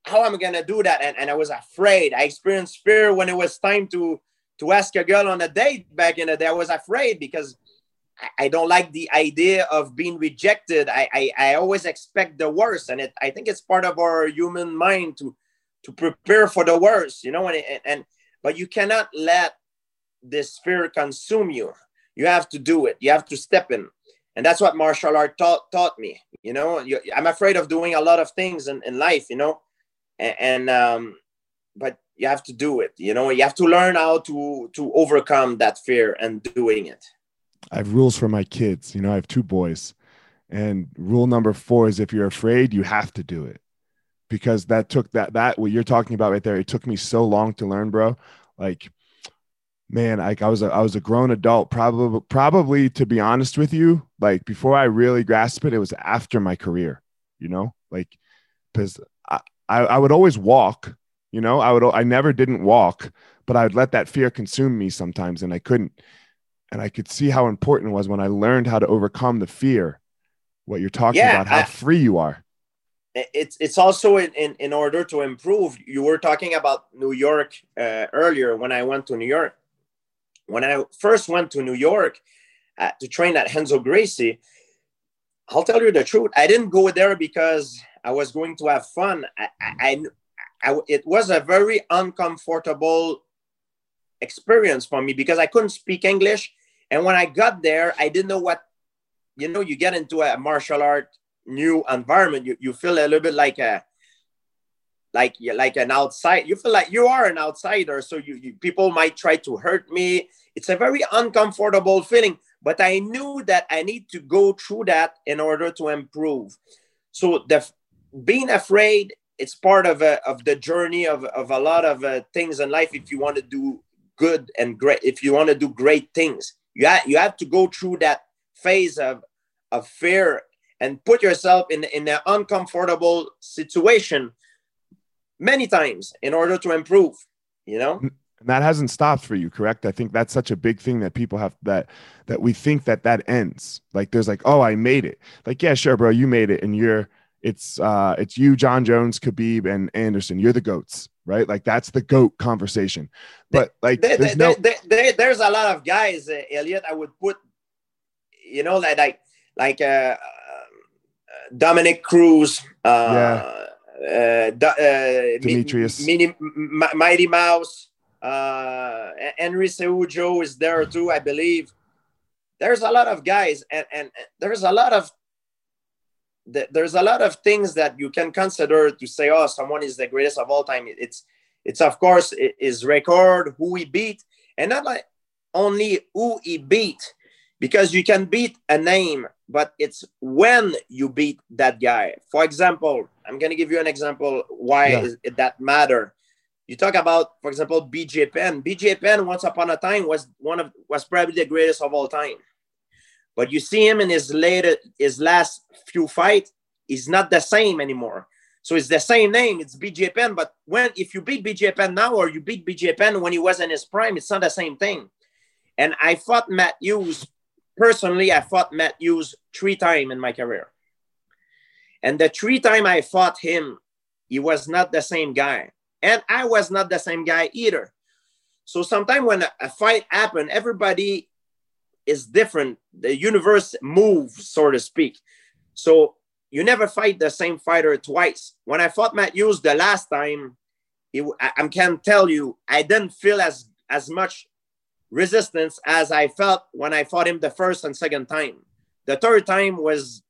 B: How am I gonna do that? And, and I was afraid. I experienced fear when it was time to to ask a girl on a date back in the day. I was afraid because I don't like the idea of being rejected. I, I, I always expect the worst, and it, I think it's part of our human mind to to prepare for the worst, you know. And, and, and but you cannot let this fear consume you. You have to do it. You have to step in, and that's what martial art taught taught me. You know, you, I'm afraid of doing a lot of things in, in life, you know, and, and um, but you have to do it. You know, you have to learn how to to overcome that fear and doing it.
A: I have rules for my kids. You know, I have two boys. And rule number four is if you're afraid, you have to do it. Because that took that that what you're talking about right there, it took me so long to learn, bro. Like, man, like I was a I was a grown adult, probably probably to be honest with you, like before I really grasped it, it was after my career, you know, like because I, I, I would always walk, you know, I would I never didn't walk, but I would let that fear consume me sometimes and I couldn't and I could see how important it was when I learned how to overcome the fear. What you're talking yeah, about, how I, free you are.
B: It's it's also in, in in order to improve. You were talking about New York uh, earlier when I went to New York. When I first went to New York uh, to train at Renzo Gracie, I'll tell you the truth. I didn't go there because I was going to have fun. I, I, I, I it was a very uncomfortable experience for me because I couldn't speak English and when I got there, I didn't know what, you know, you get into a martial art new environment, you, you feel a little bit like a, like like an outside you feel like you are an outsider. So you, you, people might try to hurt me. It's a very uncomfortable feeling but i knew that i need to go through that in order to improve. So the being afraid it's part of a, of the journey of, of a lot of uh, things in life if you want to do good and great if you want to do great things you have, you have to go through that phase of, of fear and put yourself in, in an uncomfortable situation many times in order to improve, you know? And
A: that hasn't stopped for you, correct? I think that's such a big thing that people have that, that we think that that ends. Like there's like, oh, I made it. Like, yeah, sure, bro, you made it. And you're, it's, uh, it's you, jon Jones, Khabib and Anderson. You're the goats right? Like that's the goat conversation. But like,
B: there, there's, no- there, there, there's a lot of guys, uh, Elliot. I would put, you know, like like like uh, uh Dominick Cruz, uh, yeah. uh, uh,
A: Demetrious,
B: Mini, Mighty Mouse, uh, Henry Cejudo is there too, I believe. There's a lot of guys, and, and there's a lot of there's a lot of things that you can consider to say, oh, someone is the greatest of all time. It's it's of course his record, who he beat, and not like only who he beat, because you can beat a name, but it's when you beat that guy. For example, I'm gonna give you an example why yeah. that matter. You talk about, for example, BJ Penn. BJ Penn, once upon a time, was one of was probably the greatest of all time. But you see him in his later his last few fights, he's not the same anymore. So it's the same name, it's BJ Penn. But when if you beat BJ Penn now or you beat BJ Penn when he was in his prime, it's not the same thing. And I fought Matt Hughes personally. I fought Matt Hughes three times in my career. And the three time I fought him, he was not the same guy, and I was not the same guy either. So sometimes when a fight happened, everybody is different. The universe moves, so to speak. So you never fight the same fighter twice. When I fought Matt Hughes the last time, it, I, I can tell you, I didn't feel as as much resistance as I felt when I fought him the first and second time. The third time was,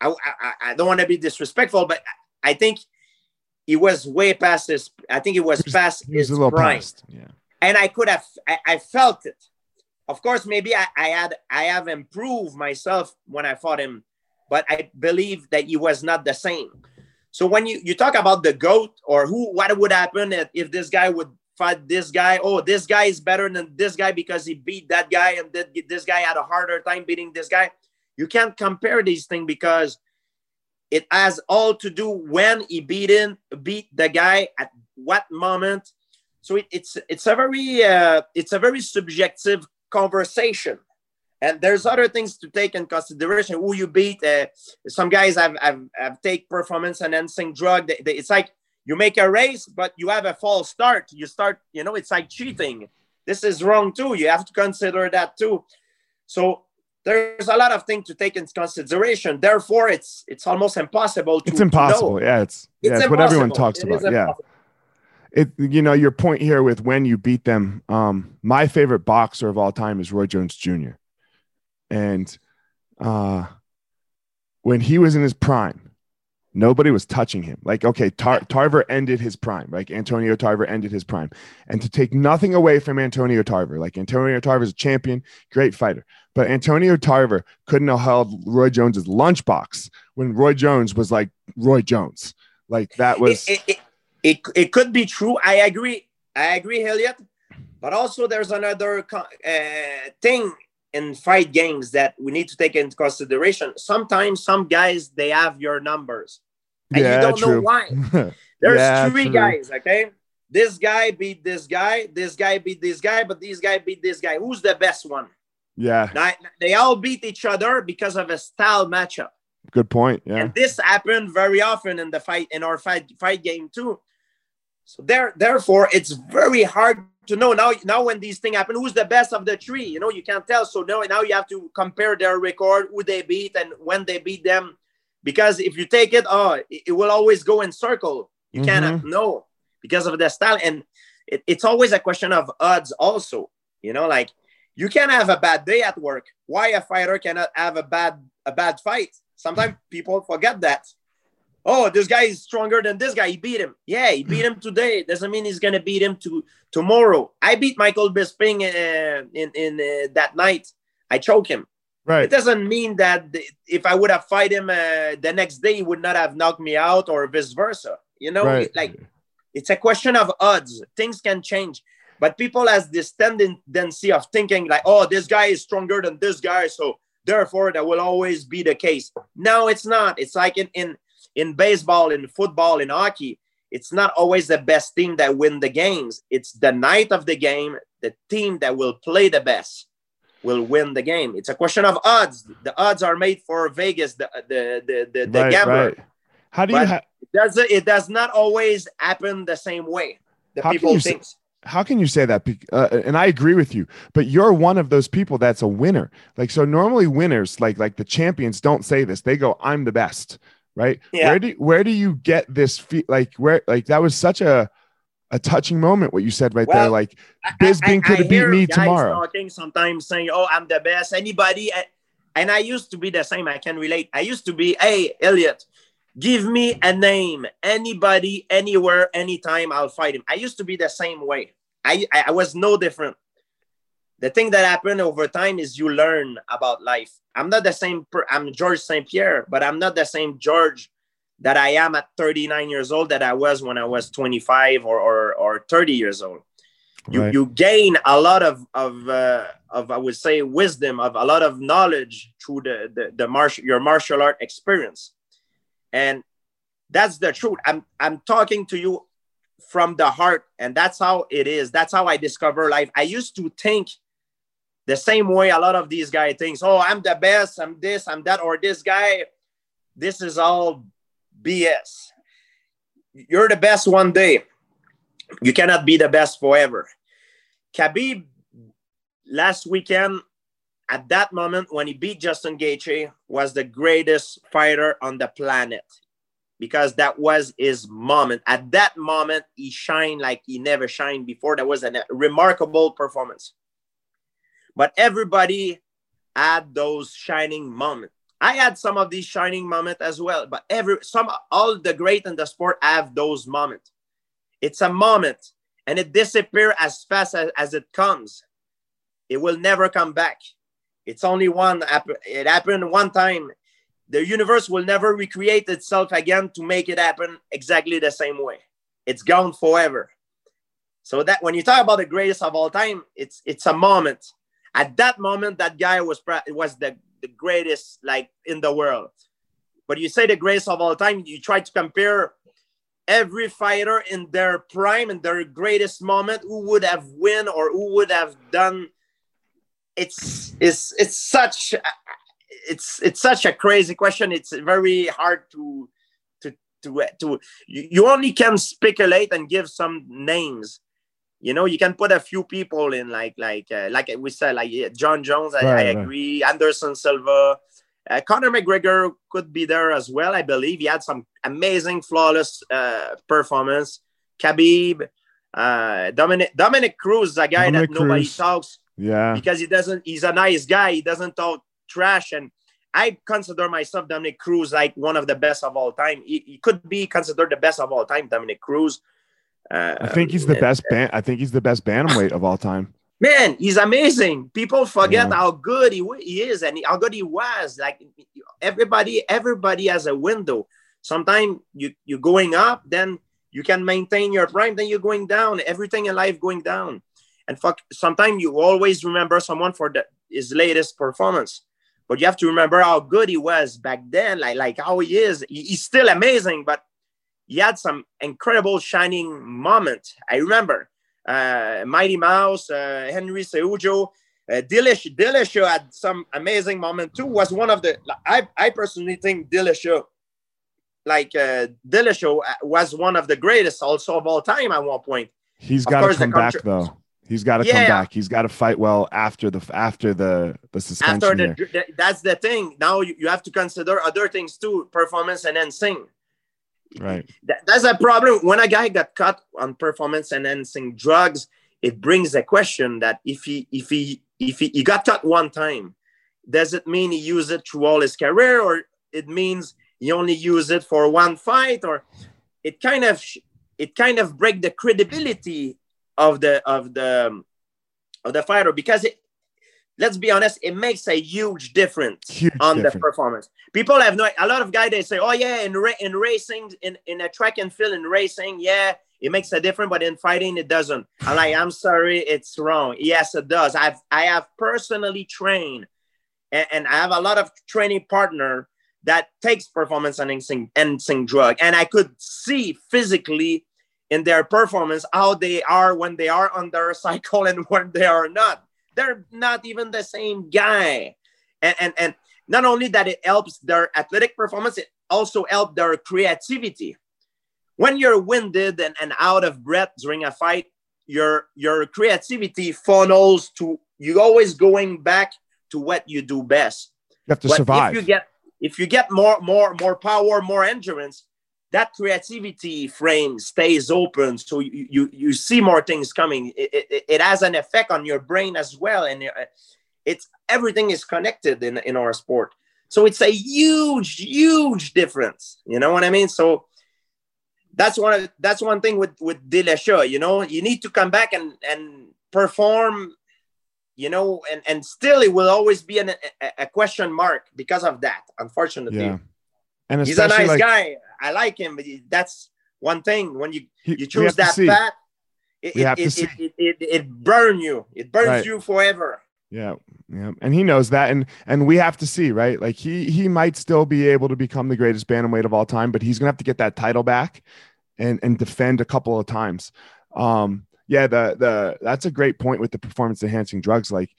B: I, I, I don't want to be disrespectful, but I think he was way past his. I think it was past he was his prime. Past, yeah. And I could have, I, I felt it of course, maybe I, I had I have improved myself when I fought him, but I believe that he was not the same. So when you, you talk about the GOAT or who what would happen if, if this guy would fight this guy, oh, this guy is better than this guy because he beat that guy and that this guy had a harder time beating this guy. You can't compare these things because it has all to do when he beat in beat the guy at what moment. So it, it's it's a very uh, it's a very subjective conversation. And there's other things to take in consideration. Who you beat uh, some guys have, have, have take performance enhancing drug. They, they, it's like you make a race but you have a false start. You start you know it's like cheating. This is wrong too. You have to consider that too. So there's a lot of things to take into consideration. Therefore it's it's almost impossible to
A: it's impossible. Yeah it's yeah, it's, it's what everyone talks it about. yeah it you know your point here with when you beat them um my favorite boxer of all time is roy jones jr and uh, when he was in his prime, nobody was touching him. Like, okay, Tar- Tarver ended his prime. Like Antonio Tarver ended his prime. And to take nothing away from Antonio Tarver, like Antonio Tarver is a champion, great fighter. But Antonio Tarver couldn't have held Roy Jones's lunchbox when Roy Jones was like Roy Jones. Like that was.
B: It, it, it, it it could be true. I agree. I agree, Elliot. But also, there's another uh, thing in fight games that we need to take into consideration. Sometimes some guys they have your numbers, and yeah, you don't true. know why. There's yeah, three true. guys, okay? This guy beat this guy, this guy beat this guy, but this guy beat this guy. Who's the best one?
A: Yeah.
B: Now, they all beat each other because of a style matchup.
A: Good point. Yeah.
B: And this happened very often in the fight in our fight fight game too. So there, therefore, it's very hard to know. Now now when these things happen who's the best of the three? You know you can't tell. So now now you have to compare their record who they beat and when they beat them. Because if you take it oh it, will always go in circle. You mm-hmm. cannot know because of the style. And it, it's always a question of odds also. You know like you can have a bad day at work. Why a fighter cannot have a bad a bad fight? Sometimes people forget that oh, this guy is stronger than this guy. He beat him. Yeah, he beat him today. Doesn't mean he's gonna beat him to tomorrow. I beat Michael Bisping uh, in in uh, that night. I choke him.
A: Right.
B: It doesn't mean that if I would have fight him uh, the next day, he would not have knocked me out or vice versa. You know, right. like it's a question of odds. Things can change. But people has this tendency of thinking like, oh, this guy is stronger than this guy, so therefore that will always be the case. No, it's not. It's like in in in baseball, in football, in hockey, it's not always the best team that win the games. It's the night of the game, the team that will play the best will win the game. It's a question of odds. The odds are made for Vegas, the the the the, the right, gambler. Right.
A: How do you? Ha-
B: it does it does not always happen the same way. The how people think.
A: Say, how can you say that? Uh, and I agree with you, but you're one of those people that's a winner. Like so, normally winners, like like the champions, don't say this. They go, "I'm the best." Right? Yeah. Where do where do you get this feel like where like that was such a a touching moment what you said right well, there like Bisping could have beat me tomorrow.
B: Talking sometimes saying, "Oh, I'm the best." Anybody eh, and I used to be the same. I can relate. I used to be, "Hey, Elliot, give me a name. Anybody, anywhere, anytime, I'll fight him." I used to be the same way. I I was no different the thing that happened over time is you learn about life. I'm not the same. Per, I'm Georges St. Pierre, but I'm not the same George that I am at 39 years old that I was when I was 25 or or, or 30 years old. You right. you gain a lot of of uh, of I would say wisdom of a lot of knowledge through the the, the martial your martial art experience, and that's the truth. I'm I'm talking to you from the heart, and that's how it is. That's how I discover life. I used to think the same way a lot of these guys thinks, oh, I'm the best, I'm this, I'm that, or this guy. This is all BS. You're the best one day. You cannot be the best forever. Khabib last weekend, at that moment when he beat Justin Gaethje, was the greatest fighter on the planet because that was his moment. At that moment, he shined like he never shined before. That was a remarkable performance but everybody had those shining moments. I had some of these shining moments as well, but every some all the great in the sport have those moments. It's a moment and it disappears as fast as, as it comes. It will never come back. It's only one. It happened one time. The universe will never recreate itself again to make it happen exactly the same way. It's gone forever. So that when you talk about the greatest of all time, it's it's a moment at that moment that guy was was the, the greatest like in the world but you say the greatest of all time, you try to compare every fighter in their prime and their greatest moment, who would have win or who would have done. It's it's it's such it's it's such a crazy question. It's very hard to to to to you only can speculate and give some names. You know, you can put a few people in like like uh, like we said like jon Jones. I, right, I agree. Right. Anderson Silva. Uh, Conor McGregor could be there as well. I believe he had some amazing, flawless uh, performance. Khabib, uh, Dominick Dominick Cruz, a guy Dominick that nobody Cruz. talks.
A: Yeah,
B: because he doesn't. He's a nice guy. He doesn't talk trash, and I consider myself dominick Cruz like one of the best of all time. He, he could be considered the best of all time, dominick Cruz.
A: Uh, I think he's the and, best. Ban- I think he's the best bantamweight of all time.
B: Man, he's amazing. People forget yeah. how good he, he is and how good he was. Like everybody, everybody has a window. Sometimes you you're going up, then you can maintain your prime. Then you're going down. Everything in life going down. And fuck, sometimes you always remember someone for the, his latest performance. But you have to remember how good he was back then, like like how he is. He, he's still amazing, but he had some incredible shining moment. I remember uh, Mighty Mouse, uh, Henry Cejudo, uh, Dillashaw had some amazing moment too. Was one of the I I personally think Dillashaw, like uh, uh, was one of the greatest also of all time at one point.
A: He's got to come back though. He's got to yeah. come back. He's got to fight well after the after the the suspension. After the,
B: the, that's the thing. Now you, you have to consider other things too, performance and enhancing.
A: Right.
B: That, that's a problem. When a guy got caught on performance enhancing drugs, it brings a question that if he if he if he, he got caught one time, does it mean he used it through all his career, or it means he only used it for one fight, or it kind of it kind of break the credibility of the of the of the fighter because it, let's be honest, it makes a huge difference huge on difference. the performance. People have no a lot of guys they say, oh yeah, in ra- in racing, in, in a track and field in racing, yeah, it makes a difference, but in fighting it doesn't. I'm like, I'm sorry, it's wrong. Yes, it does. I've I have personally trained and, and I have a lot of training partner that takes performance enhancing enhancing drug. And I could see physically in their performance how they are when they are on their cycle and when they are not they're not even the same guy. And and, and not only that it helps their athletic performance it also helps their creativity. When you're winded and, and out of breath during a fight your your creativity funnels to you always going back to what you do best.
A: You have to but survive
B: if you get if you get more more more power more endurance that creativity frame stays open so you you, you see more things coming. It, it, it has an effect on your brain as well and uh, it's everything is connected in, in our sport. So it's a huge huge difference you know what i mean? So that's one that's one thing with with Dillashaw, you know? You need to come back and and perform you know and and still it will always be an, a, a question mark because of that unfortunately.
A: Yeah. And
B: he's a nice like, guy I like him, but that's one thing when you you choose that path, it it, it, it, it, it, burn you. It burns right. you forever.
A: Yeah, yeah, and he knows that, and and we have to see, right? Like he he might still be able to become the greatest bantamweight of all time, but he's gonna have to get that title back, and and defend a couple of times. Um, yeah, the the that's a great point with the performance enhancing drugs. Like,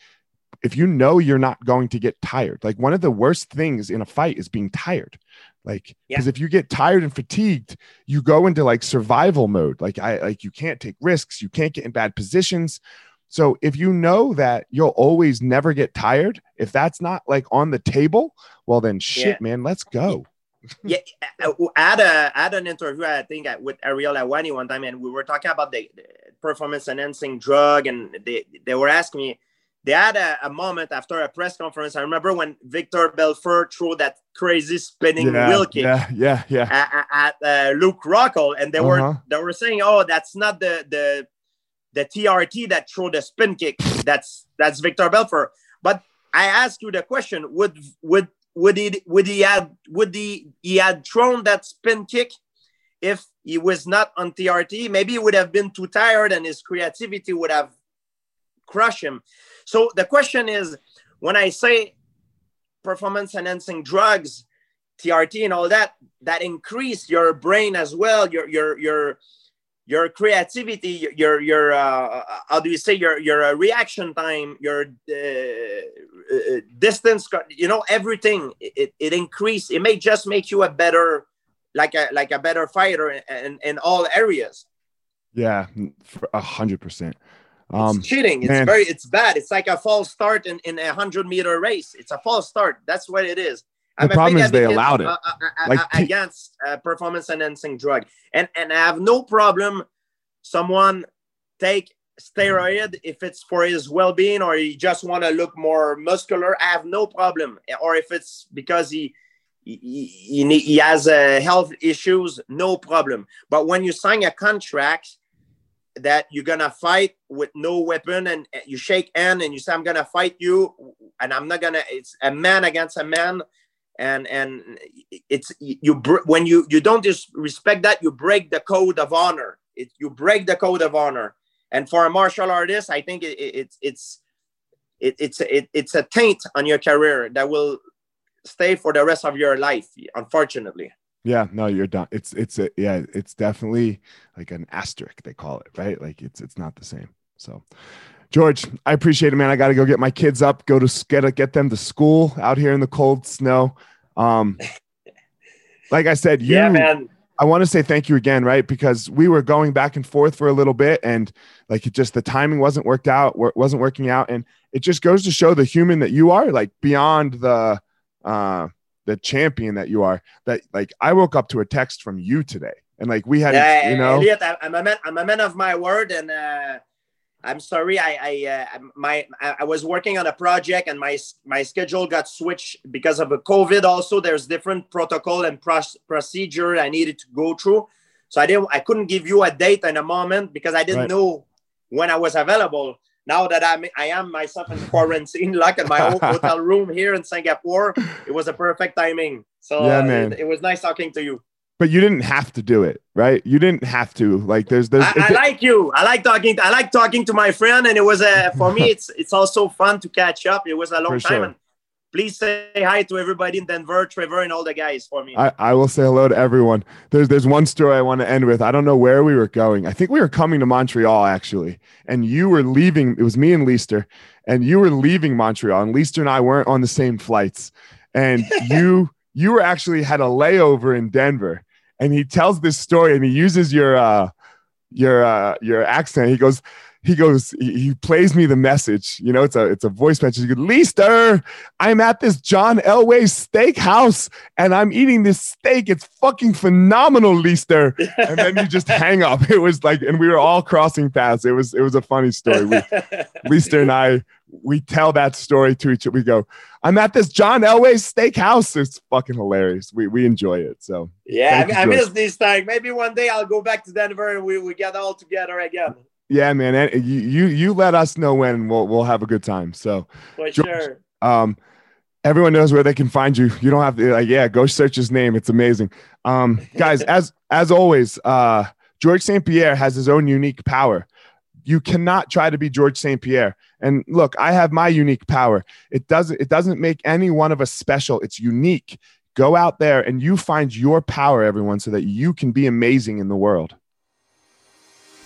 A: if you know you're not going to get tired, like one of the worst things in a fight is being tired. Like, because yeah. if you get tired and fatigued, you go into like survival mode. Like, I like you can't take risks, you can't get in bad positions. So if you know that you'll always never get tired, if that's not like on the table, well then shit, yeah. man, let's go.
B: yeah, I had a had an interview I think with Ariel Helwani one time, and we were talking about the, the performance enhancing drug, and they they were asking me they had a, a, moment after a press conference. I remember when Victor Belfort threw that crazy spinning
A: yeah,
B: wheel kick.
A: Yeah, yeah, yeah.
B: At, at uh, Luke Rockhold, and they uh-huh. were they were saying, "Oh, that's not the the the TRT that threw the spin kick. That's that's Victor Belfort." But I ask you the question: Would would would he would he had would he he had thrown that spin kick if he was not on TRT? Maybe he would have been too tired, and his creativity would have crushed him. So the question is when I say performance enhancing drugs, TRT and all that, that increase your brain as well, your your your your creativity, your your uh, how do you say your your uh, reaction time, your uh, uh distance, you know, everything. It it increase. It may just make you a better, like a like a better fighter in in all areas.
A: Yeah, a hundred percent.
B: Um, it's cheating. It's man. very. It's bad. It's like a false start in in a hundred meter race. It's a false start. That's what it is.
A: The I'm problem is they allowed it uh, uh,
B: uh, like against performance enhancing drug, and and I have no problem. Someone take steroid if it's for his well-being or he just want to look more muscular. I have no problem. Or if it's because he he, he, he has uh, health issues, no problem. But when you sign a contract that you're gonna fight with no weapon and you shake hand and you say I'm gonna fight you and I'm not gonna it's a man against a man. And and it's you when you you don't just respect that you break the code of honor. It, you break the code of honor. And for a martial artist i think it, it, it's it's it, it's it, it's a taint on your career that will stay for the rest of your life unfortunately
A: yeah no you're done it's it's a yeah it's definitely like an asterisk they call it right like it's it's not the same so George, I appreciate it, man. I got to go get my kids up, go to get get them to school out here in the cold snow. Um, like I said, you, yeah, man. I want to say thank you again, right? Because we were going back and forth for a little bit, and like it just the timing wasn't worked out, wasn't working out, and it just goes to show the human that you are, like beyond the uh, the champion that you are. That like I woke up to a text from you today, and like we had, yeah, you know,
B: Elliot, I'm a man, I'm a man of my word, and uh, I'm sorry. I, I uh, my I was working on a project and my my schedule got switched because of a COVID. Also, there's different protocol and pro- procedure I needed to go through. So I didn't. I couldn't give you a date and a moment because I didn't right. know when I was available. Now that I'm I am myself in quarantine, like in my own hotel room here in Singapore, it was a perfect timing. So yeah, uh, man. It, it was nice talking to you
A: but you didn't have to do it, right? You didn't have to. Like, there's, there's.
B: I, I like you. I like talking. I like talking to my friend, and it was a for me. It's it's also fun to catch up. It was a long for time. Sure. And please say hi to everybody in Denver, Trevor, and all the guys for me.
A: I, I will say hello to everyone. There's there's one story I want to end with. I don't know where we were going. I think we were coming to Montreal actually, and you were leaving. It was me and Leister, and you were leaving Montreal, and Leister and I weren't on the same flights, and you. you were actually had a layover in Denver and he tells this story and he uses your uh your uh your accent. He goes, he goes, he, he, plays me the message. You know, it's a it's a voice message. He goes, Leister, I'm at this John Elway steakhouse and I'm eating this steak. It's fucking phenomenal, Leister. And then you just hang up. It was like, and we were all crossing paths. It was it was a funny story. We, Leister and I we tell that story to each other. We go, I'm at this John Elway steakhouse. It's fucking hilarious. We we enjoy it. So
B: yeah, I, I miss this time. Maybe one day I'll go back to Denver and we, we get all together again.
A: Yeah, man. And you you you let us know when we'll we'll have a good time. So
B: for George, sure.
A: Um everyone knows where they can find you. You don't have to like, yeah, go search his name. It's amazing. Um, guys, as as always, uh Georges St. Pierre has his own unique power. You cannot try to be Georges St. Pierre. And look, I have my unique power. It doesn't it doesn't make any one of us special. It's unique. Go out there and you find your power, everyone, so that you can be amazing in the world.